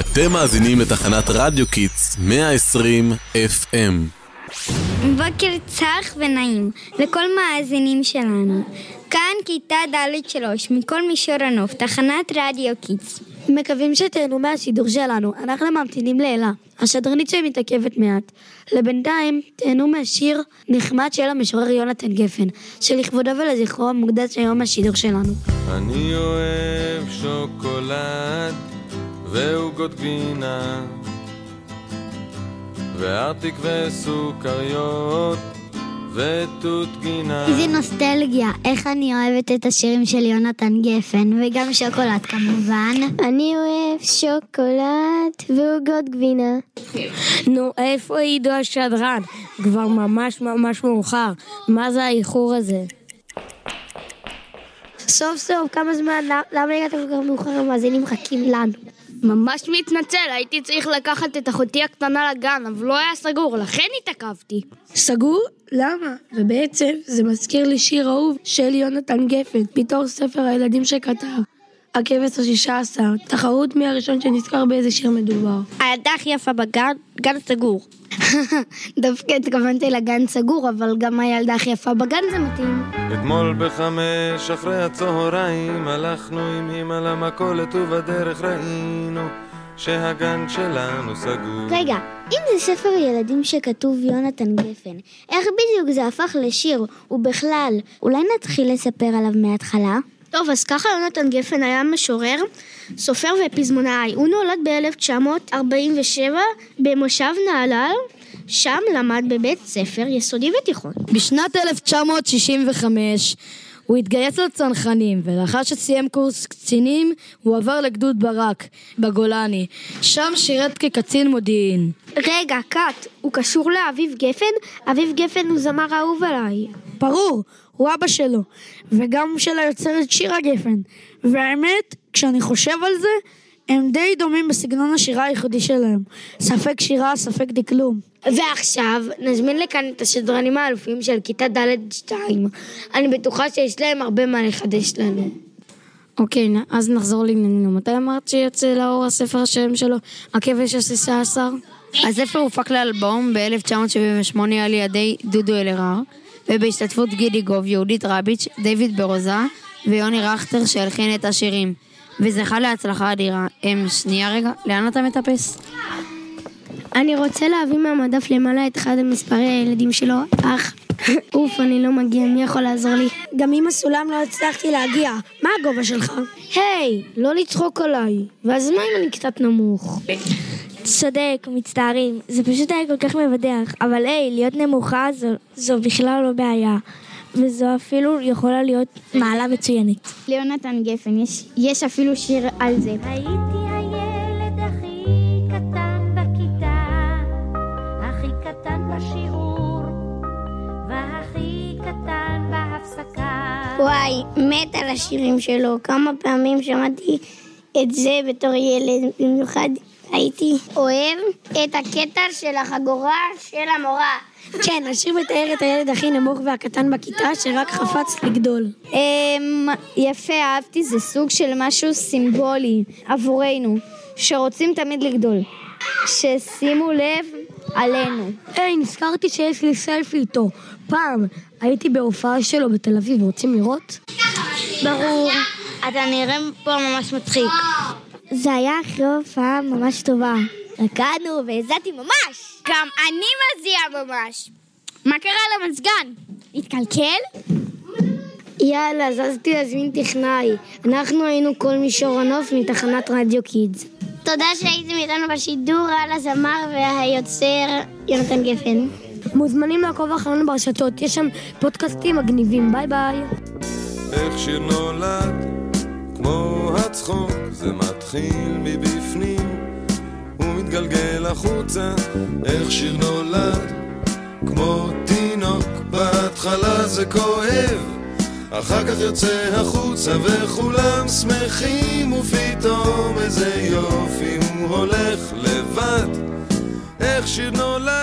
אתם מאזינים לתחנת רדיו קידס 120 FM. בוקר צח ונעים לכל מאזינים שלנו. כאן כיתה ד' שלוש, מקול מישור הנוף, תחנת רדיו קידס. מקווים שתהנו מהשידור שלנו, אנחנו ממתינים לאלה, השדרנית שמתעכבת מעט. לבינתיים, תהנו מהשיר נחמד של המשורר יונתן גפן, שלכבודו ולזכרו מוקדש היום השידור שלנו. אני אוהב שוקולד ועוגות גבינה וארטיק וסוכריות ותות גינה איזה נוסטלגיה, איך אני אוהבת את השירים של יונתן גפן, וגם שוקולד כמובן. אני אוהב שוקולד ועוגות גבינה. נו, איפה עידו השדרן? כבר ממש ממש מאוחר. מה זה האיחור הזה? סוף סוף, כמה זמן, למה הגעת כל כך מאוחר? המאזינים מחכים לנו. ממש מתנצל, הייתי צריך לקחת את אחותי הקטנה לגן, אבל לא היה סגור, לכן התעכבתי. סגור? למה? ובעצם זה מזכיר לי שיר אהוב של יונתן גפן, מתוך ספר הילדים שכתב. הכבש השישה עשר, תחרות מי הראשון שנזכר באיזה שיר מדובר. הילדה הכי יפה בגן, גן סגור. דווקא התכוונתי לגן סגור, אבל גם הילדה הכי יפה בגן זה מתאים. אתמול בחמש אחרי הצהריים הלכנו עם אמא למכולת ובדרך ראינו שהגן שלנו סגור. רגע, אם זה ספר ילדים שכתוב יונתן גפן, איך בדיוק זה הפך לשיר? ובכלל, אולי נתחיל לספר עליו מההתחלה? טוב, אז ככה יונתן גפן היה משורר, סופר ופזמונאי. הוא נולד ב-1947 במושב נהלל, שם למד בבית ספר יסודי ותיכון. בשנת 1965 הוא התגייס לצנחנים, ולאחר שסיים קורס קצינים, הוא עבר לגדוד ברק, בגולני. שם שירת כקצין מודיעין. רגע, קאט, הוא קשור לאביב גפן? אביב גפן הוא זמר אהוב עליי. ברור, הוא אבא שלו, וגם של היוצרת שירה גפן. והאמת, כשאני חושב על זה, הם די דומים בסגנון השירה הייחודי שלהם. ספק שירה, ספק דקלום. ועכשיו נזמין לכאן את השדרנים האלופים של כיתה ד'-2. אני בטוחה שיש להם הרבה מה לחדש לנו. אוקיי, אז נחזור לענייננו. מתי אמרת שיוצא לאור הספר השם שלו, הכבש השישה עשר? הספר הופק לאלבום ב-1978 על ידי דודו אלהרר, ובהשתתפות גידי גוב, יהודית רביץ', דיוויד ברוזה ויוני רכטר שהלחין את השירים. וזכה להצלחה אדירה. הם, שנייה רגע, לאן אתה מטפס? אני רוצה להביא מהמדף למעלה את אחד המספרי הילדים שלו, אך אוף, אני לא מגיע, מי יכול לעזור לי? גם עם הסולם לא הצלחתי להגיע. מה הגובה שלך? היי, לא לצחוק עליי. ואז מה אם אני קצת נמוך? צודק, מצטערים, זה פשוט היה כל כך מבדח, אבל היי, להיות נמוכה זו, זו בכלל לא בעיה. וזו אפילו יכולה להיות מעלה מצוינת. ליונתן גפן, יש, יש אפילו שיר על זה. הייתי הילד הכי קטן בכיתה, הכי קטן בשיעור, והכי קטן בהפסקה. וואי, מת על השירים שלו. כמה פעמים שמעתי את זה בתור ילד, במיוחד הייתי אוהב את הקטע של החגורה של המורה. כן, השיר מתאר את הילד הכי נמוך והקטן בכיתה שרק חפץ לגדול. אמ, יפה, אהבתי, זה סוג של משהו סימבולי עבורנו, שרוצים תמיד לגדול. ששימו לב עלינו. היי, נזכרתי שיש לי סלפי איתו. פעם הייתי בהופעה שלו בתל אביב, רוצים לראות? ברור, אתה נראה פה ממש מצחיק. זה היה אחרי הופעה ממש טובה. רקדנו והזעתי ממש! גם אני מזיע ממש. מה קרה למזגן? התקלקל? יאללה, רציתי להזמין טכנאי. אנחנו היינו קול מישור הנוף מתחנת רדיו קידס. תודה שהייתם איתנו בשידור על הזמר והיוצר יונתן גפן. מוזמנים לעקוב אחרינו ברשתות, יש שם פודקאסטים מגניבים, ביי ביי. איך שיר מתחיל מבפנים ומתגלגל החוצה, איך שיר נולד, כמו תינוק, בהתחלה זה כואב, אחר כך יוצא החוצה וכולם שמחים ופתאום איזה יופי הוא הולך לבד, איך שיר נולד,